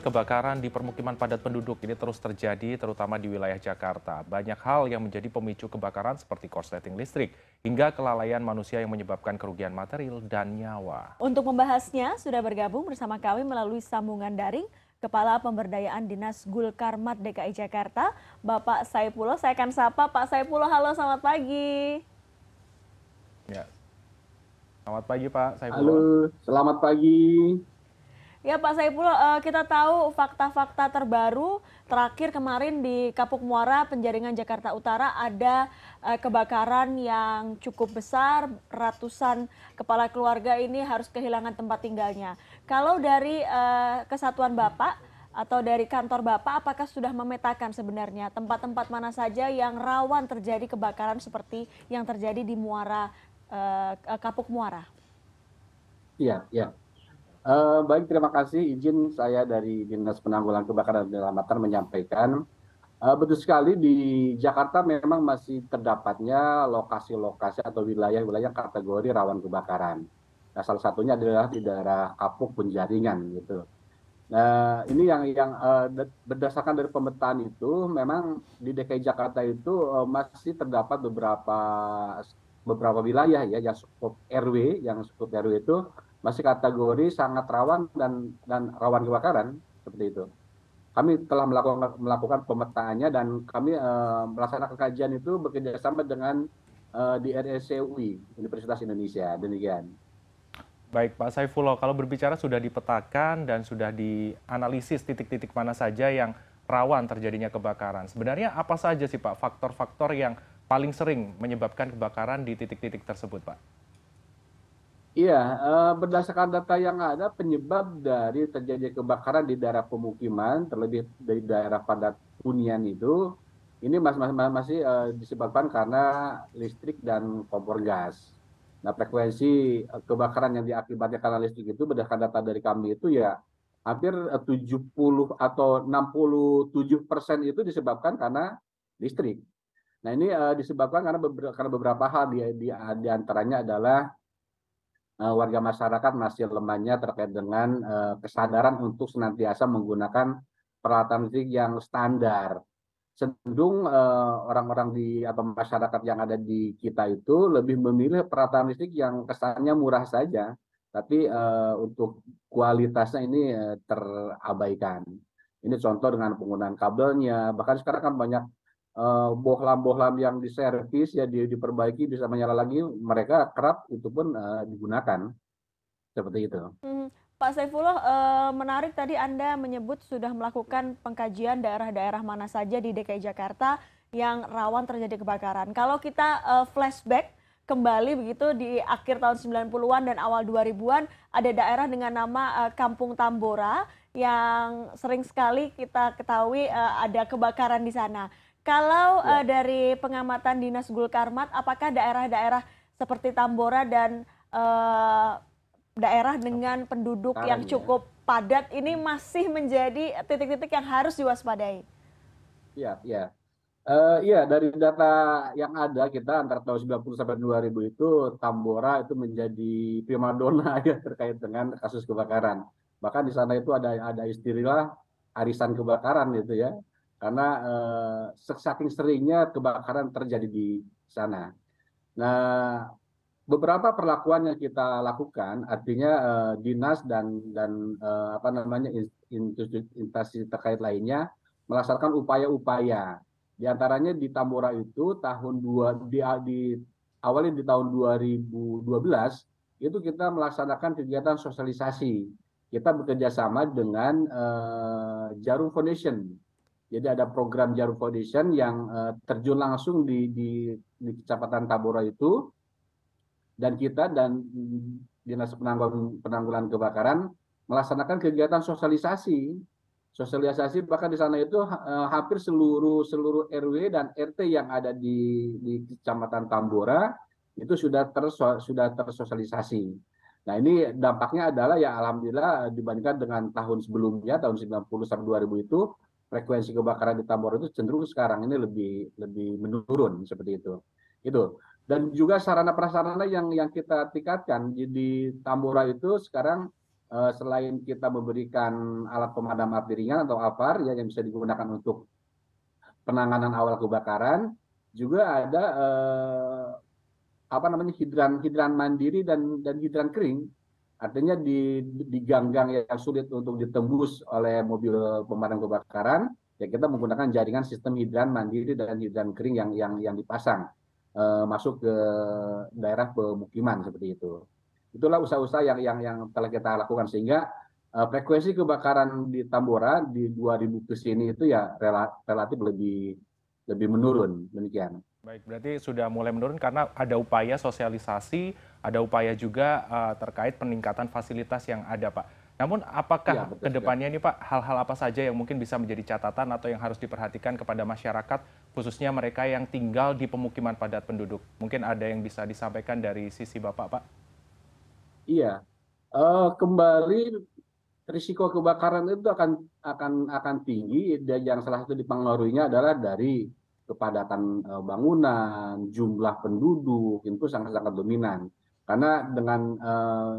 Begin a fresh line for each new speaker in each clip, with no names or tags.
Kebakaran di permukiman padat penduduk ini terus terjadi, terutama di wilayah Jakarta. Banyak hal yang menjadi pemicu kebakaran seperti korsleting listrik, hingga kelalaian manusia yang menyebabkan kerugian material dan nyawa.
Untuk membahasnya, sudah bergabung bersama kami melalui sambungan daring Kepala Pemberdayaan Dinas Gulkarmat DKI Jakarta, Bapak Saipullah. Saya akan sapa Pak Saipullah. Halo, selamat pagi.
Ya. Selamat pagi Pak Saipullah.
Halo, selamat pagi.
Ya Pak Saifullah, uh, kita tahu fakta-fakta terbaru terakhir kemarin di Kapuk Muara, Penjaringan Jakarta Utara ada uh, kebakaran yang cukup besar, ratusan kepala keluarga ini harus kehilangan tempat tinggalnya. Kalau dari uh, kesatuan Bapak atau dari kantor Bapak, apakah sudah memetakan sebenarnya tempat-tempat mana saja yang rawan terjadi kebakaran seperti yang terjadi di Muara Kapuk Muara?
Iya, iya. Uh, baik, terima kasih. Izin saya dari Dinas Penanggulangan Kebakaran dan Penyelamatan menyampaikan, uh, betul sekali di Jakarta memang masih terdapatnya lokasi-lokasi atau wilayah-wilayah kategori rawan kebakaran. Nah, salah satunya adalah di daerah Kapuk Penjaringan gitu. Nah, ini yang yang uh, berdasarkan dari pemetaan itu, memang di DKI Jakarta itu uh, masih terdapat beberapa beberapa wilayah ya yang cukup RW, yang cukup RW itu masih kategori sangat rawan dan dan rawan kebakaran seperti itu. Kami telah melakukan melakukan pemetaannya dan kami uh, melaksanakan kajian itu bekerjasama dengan uh, di RSCUI Universitas Indonesia demikian.
Baik Pak Saifullah, kalau berbicara sudah dipetakan dan sudah dianalisis titik-titik mana saja yang rawan terjadinya kebakaran. Sebenarnya apa saja sih Pak faktor-faktor yang paling sering menyebabkan kebakaran di titik-titik tersebut Pak?
Iya, uh, berdasarkan data yang ada, penyebab dari terjadi kebakaran di daerah pemukiman, terlebih dari daerah padat hunian itu, ini masih, uh, disebabkan karena listrik dan kompor gas. Nah, frekuensi uh, kebakaran yang diakibatkan karena listrik itu berdasarkan data dari kami itu ya hampir 70 atau 67 persen itu disebabkan karena listrik. Nah, ini disebabkan karena beberapa, hal di, di, antaranya adalah warga masyarakat masih lemahnya terkait dengan uh, kesadaran untuk senantiasa menggunakan peralatan listrik yang standar. Cenderung uh, orang-orang di atau masyarakat yang ada di kita itu lebih memilih peralatan listrik yang kesannya murah saja, tapi untuk kualitasnya ini terabaikan. Ini contoh dengan penggunaan kabelnya, bahkan sekarang kan banyak bohlam-bohlam yang diservis ya di, diperbaiki bisa menyala lagi mereka kerap itu pun uh, digunakan seperti itu.
Hmm. Pak Saifullah uh, menarik tadi Anda menyebut sudah melakukan pengkajian daerah-daerah mana saja di DKI Jakarta yang rawan terjadi kebakaran. Kalau kita uh, flashback kembali begitu di akhir tahun 90-an dan awal 2000-an ada daerah dengan nama uh, Kampung Tambora yang sering sekali kita ketahui uh, ada kebakaran di sana. Kalau ya. uh, dari pengamatan Dinas Gulkarmat, apakah daerah-daerah seperti Tambora dan uh, daerah dengan penduduk Sekarang yang cukup ya. padat ini masih menjadi titik-titik yang harus diwaspadai?
Iya, iya. Uh, iya, dari data yang ada kita antara tahun 90 sampai 2000 itu Tambora itu menjadi primadona ya terkait dengan kasus kebakaran. Bahkan di sana itu ada ada istilah arisan kebakaran gitu ya karena eh, saking seringnya kebakaran terjadi di sana. Nah, beberapa perlakuan yang kita lakukan, artinya eh, dinas dan dan eh, apa namanya instansi terkait lainnya melaksanakan upaya-upaya. Di antaranya di Tambora itu tahun dua di, di awalnya di tahun 2012 itu kita melaksanakan kegiatan sosialisasi. Kita bekerja sama dengan uh, Jarum Foundation jadi ada program Jarum Foundation yang uh, terjun langsung di, di, di Kecamatan Tabora itu, dan kita dan Dinas Penanggulangan, Penanggulangan Kebakaran melaksanakan kegiatan sosialisasi. Sosialisasi bahkan di sana itu uh, hampir seluruh seluruh RW dan RT yang ada di, di Kecamatan Tambora itu sudah terso, sudah tersosialisasi. Nah ini dampaknya adalah ya alhamdulillah dibandingkan dengan tahun sebelumnya tahun 90 sampai 2000 itu frekuensi kebakaran di Tambora itu cenderung sekarang ini lebih lebih menurun seperti itu. Itu. Dan juga sarana prasarana yang yang kita tingkatkan di, Tambora itu sekarang uh, selain kita memberikan alat pemadam api ringan atau APAR ya yang bisa digunakan untuk penanganan awal kebakaran, juga ada uh, apa namanya hidran hidran mandiri dan dan hidran kering. Artinya di di gang-gang yang sulit untuk ditembus oleh mobil pemadam kebakaran, ya kita menggunakan jaringan sistem hidran mandiri dan hidran kering yang yang yang dipasang uh, masuk ke daerah pemukiman seperti itu. Itulah usaha-usaha yang yang yang telah kita lakukan sehingga uh, frekuensi kebakaran di Tambora di 2000 ke sini itu ya relatif lebih lebih menurun demikian.
Baik, berarti sudah mulai menurun karena ada upaya sosialisasi, ada upaya juga uh, terkait peningkatan fasilitas yang ada, Pak. Namun apakah ya, ke depannya ini Pak, hal-hal apa saja yang mungkin bisa menjadi catatan atau yang harus diperhatikan kepada masyarakat, khususnya mereka yang tinggal di pemukiman padat penduduk? Mungkin ada yang bisa disampaikan dari sisi Bapak, Pak?
Iya, uh, kembali risiko kebakaran itu akan akan akan tinggi dan yang salah satu dipengaruhinya adalah dari kepadatan uh, bangunan, jumlah penduduk itu sangat-sangat dominan. Karena dengan uh,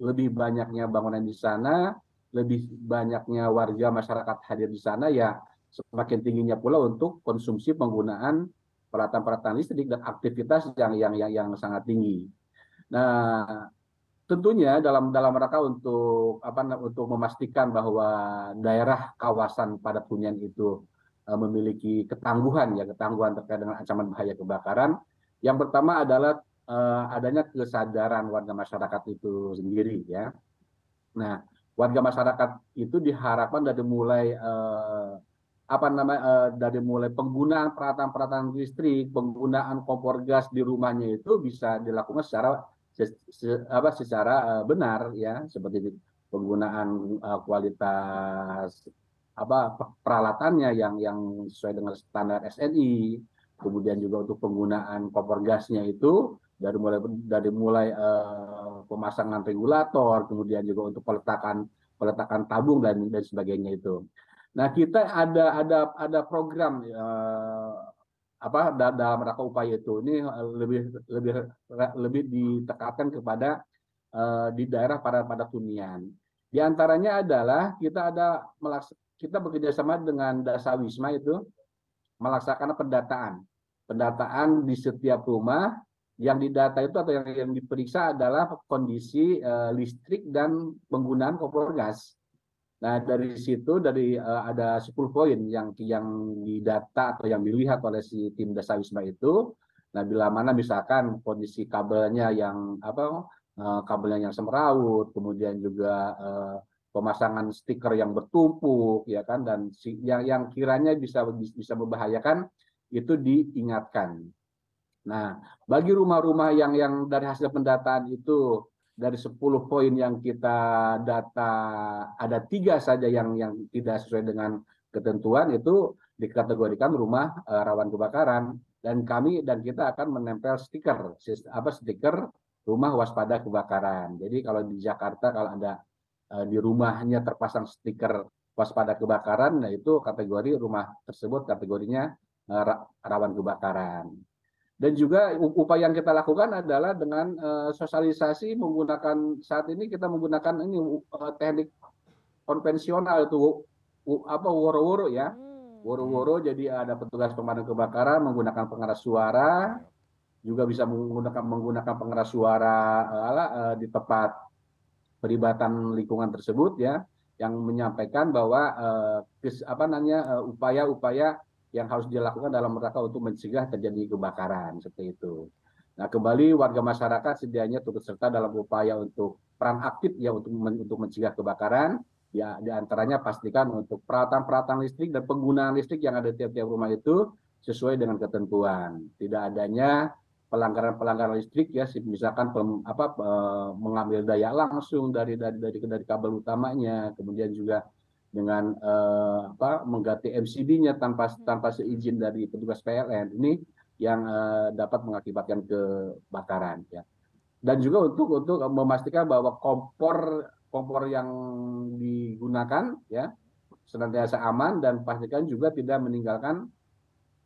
lebih banyaknya bangunan di sana, lebih banyaknya warga masyarakat hadir di sana, ya semakin tingginya pula untuk konsumsi penggunaan peralatan-peralatan listrik dan aktivitas yang yang yang, yang sangat tinggi. Nah, tentunya dalam dalam rangka untuk apa untuk memastikan bahwa daerah kawasan padat hunian itu memiliki ketangguhan ya ketangguhan terkait dengan ancaman bahaya kebakaran. Yang pertama adalah uh, adanya kesadaran warga masyarakat itu sendiri ya. Nah, warga masyarakat itu diharapkan dari mulai uh, apa namanya uh, dari mulai penggunaan peralatan-peralatan listrik, penggunaan kompor gas di rumahnya itu bisa dilakukan secara apa secara uh, benar ya seperti penggunaan uh, kualitas apa peralatannya yang yang sesuai dengan standar SNI kemudian juga untuk penggunaan kompor gasnya itu dari mulai dari mulai uh, pemasangan regulator kemudian juga untuk peletakan peletakan tabung dan dan sebagainya itu. Nah kita ada ada ada program uh, apa dalam rangka upaya itu ini eh, lebih lebih lebih ditekankan kepada uh, di daerah pada pada hunian. Di antaranya adalah kita ada kita bekerja sama dengan Dasawisma itu melaksanakan pendataan. Pendataan di setiap rumah yang didata itu atau yang, yang diperiksa adalah kondisi uh, listrik dan penggunaan kompor gas. Nah, dari situ dari uh, ada 10 poin yang yang didata atau yang dilihat oleh si tim Desa Wisma itu. Nah, bila mana misalkan kondisi kabelnya yang apa uh, kabelnya yang semeraut, kemudian juga uh, pemasangan stiker yang bertumpuk ya kan dan si, yang yang kiranya bisa bisa membahayakan itu diingatkan. Nah, bagi rumah-rumah yang yang dari hasil pendataan itu dari 10 poin yang kita data ada tiga saja yang yang tidak sesuai dengan ketentuan itu dikategorikan rumah uh, rawan kebakaran dan kami dan kita akan menempel stiker apa stiker rumah waspada kebakaran. Jadi kalau di Jakarta kalau ada di rumahnya terpasang stiker waspada kebakaran, nah itu kategori rumah tersebut kategorinya uh, rawan kebakaran. Dan juga upaya yang kita lakukan adalah dengan uh, sosialisasi menggunakan saat ini kita menggunakan ini teknik konvensional itu apa woro-woro ya. Hmm. Woro-woro jadi ada petugas pemadam kebakaran menggunakan pengeras suara juga bisa menggunakan menggunakan pengeras suara uh, di tempat peribatan lingkungan tersebut ya yang menyampaikan bahwa kes, apa namanya upaya-upaya uh, yang harus dilakukan dalam rangka untuk mencegah terjadi kebakaran seperti itu. Nah, kembali warga masyarakat sedianya turut serta dalam upaya untuk peran aktif ya untuk untuk mencegah kebakaran. Ya, di antaranya pastikan untuk peralatan-peralatan listrik dan penggunaan listrik yang ada di tiap-tiap rumah itu sesuai dengan ketentuan. Tidak adanya pelanggaran-pelanggaran listrik ya, misalkan pem, apa mengambil daya langsung dari dari dari dari kabel utamanya, kemudian juga dengan uh, apa mengganti MCB-nya tanpa tanpa seizin dari petugas PLN ini yang uh, dapat mengakibatkan kebakaran ya. Dan juga untuk untuk memastikan bahwa kompor kompor yang digunakan ya senantiasa aman dan pastikan juga tidak meninggalkan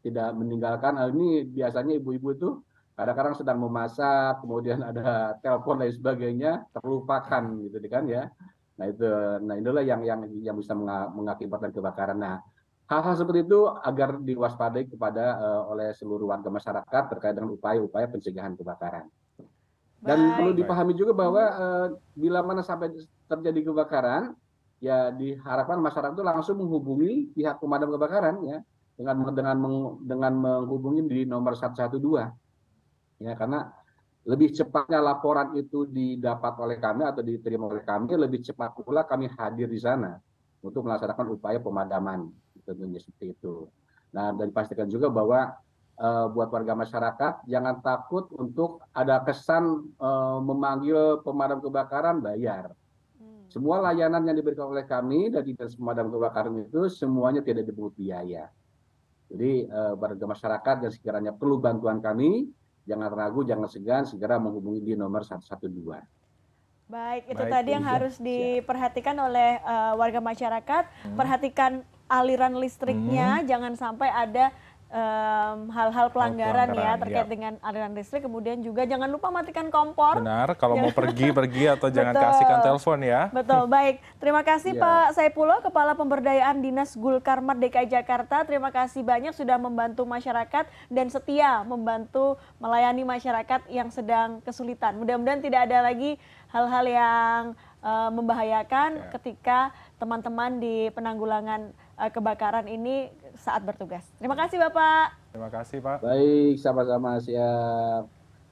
tidak meninggalkan uh, ini biasanya ibu-ibu itu kadang-kadang sedang memasak kemudian ada telepon dan sebagainya terlupakan gitu kan ya Nah itu, nah itulah yang yang yang bisa mengakibatkan kebakaran. Nah hal-hal seperti itu agar diwaspadai kepada uh, oleh seluruh warga masyarakat terkait dengan upaya-upaya pencegahan kebakaran. Dan Baik. perlu dipahami juga bahwa uh, bila mana sampai terjadi kebakaran, ya diharapkan masyarakat itu langsung menghubungi pihak pemadam kebakaran ya dengan dengan dengan menghubungi di nomor 112 ya karena lebih cepatnya laporan itu didapat oleh kami atau diterima oleh kami lebih cepat pula kami hadir di sana untuk melaksanakan upaya pemadaman tentunya seperti itu. Nah dan dipastikan juga bahwa uh, buat warga masyarakat jangan takut untuk ada kesan uh, memanggil pemadam kebakaran bayar semua layanan yang diberikan oleh kami dari dinas pemadam kebakaran itu semuanya tidak dipungut biaya. Jadi eh, warga masyarakat yang sekiranya perlu bantuan kami, jangan ragu, jangan segan, segera menghubungi di nomor 112.
Baik, itu Baik, tadi yang harus diperhatikan oleh uh, warga masyarakat. Hmm. Perhatikan aliran listriknya, hmm. jangan sampai ada hal-hal pelanggaran, pelanggaran ya terkait ya. dengan aliran listrik. Kemudian juga jangan lupa matikan kompor.
Benar, kalau mau pergi pergi atau jangan kasihkan telepon ya.
Betul, baik. Terima kasih ya. Pak Saipulo, Kepala Pemberdayaan Dinas Gulkarmat DKI Jakarta. Terima kasih banyak sudah membantu masyarakat dan setia membantu melayani masyarakat yang sedang kesulitan. Mudah-mudahan tidak ada lagi hal-hal yang uh, membahayakan ya. ketika teman-teman di penanggulangan kebakaran ini saat bertugas. Terima kasih Bapak.
Terima kasih Pak.
Baik, sama-sama siap.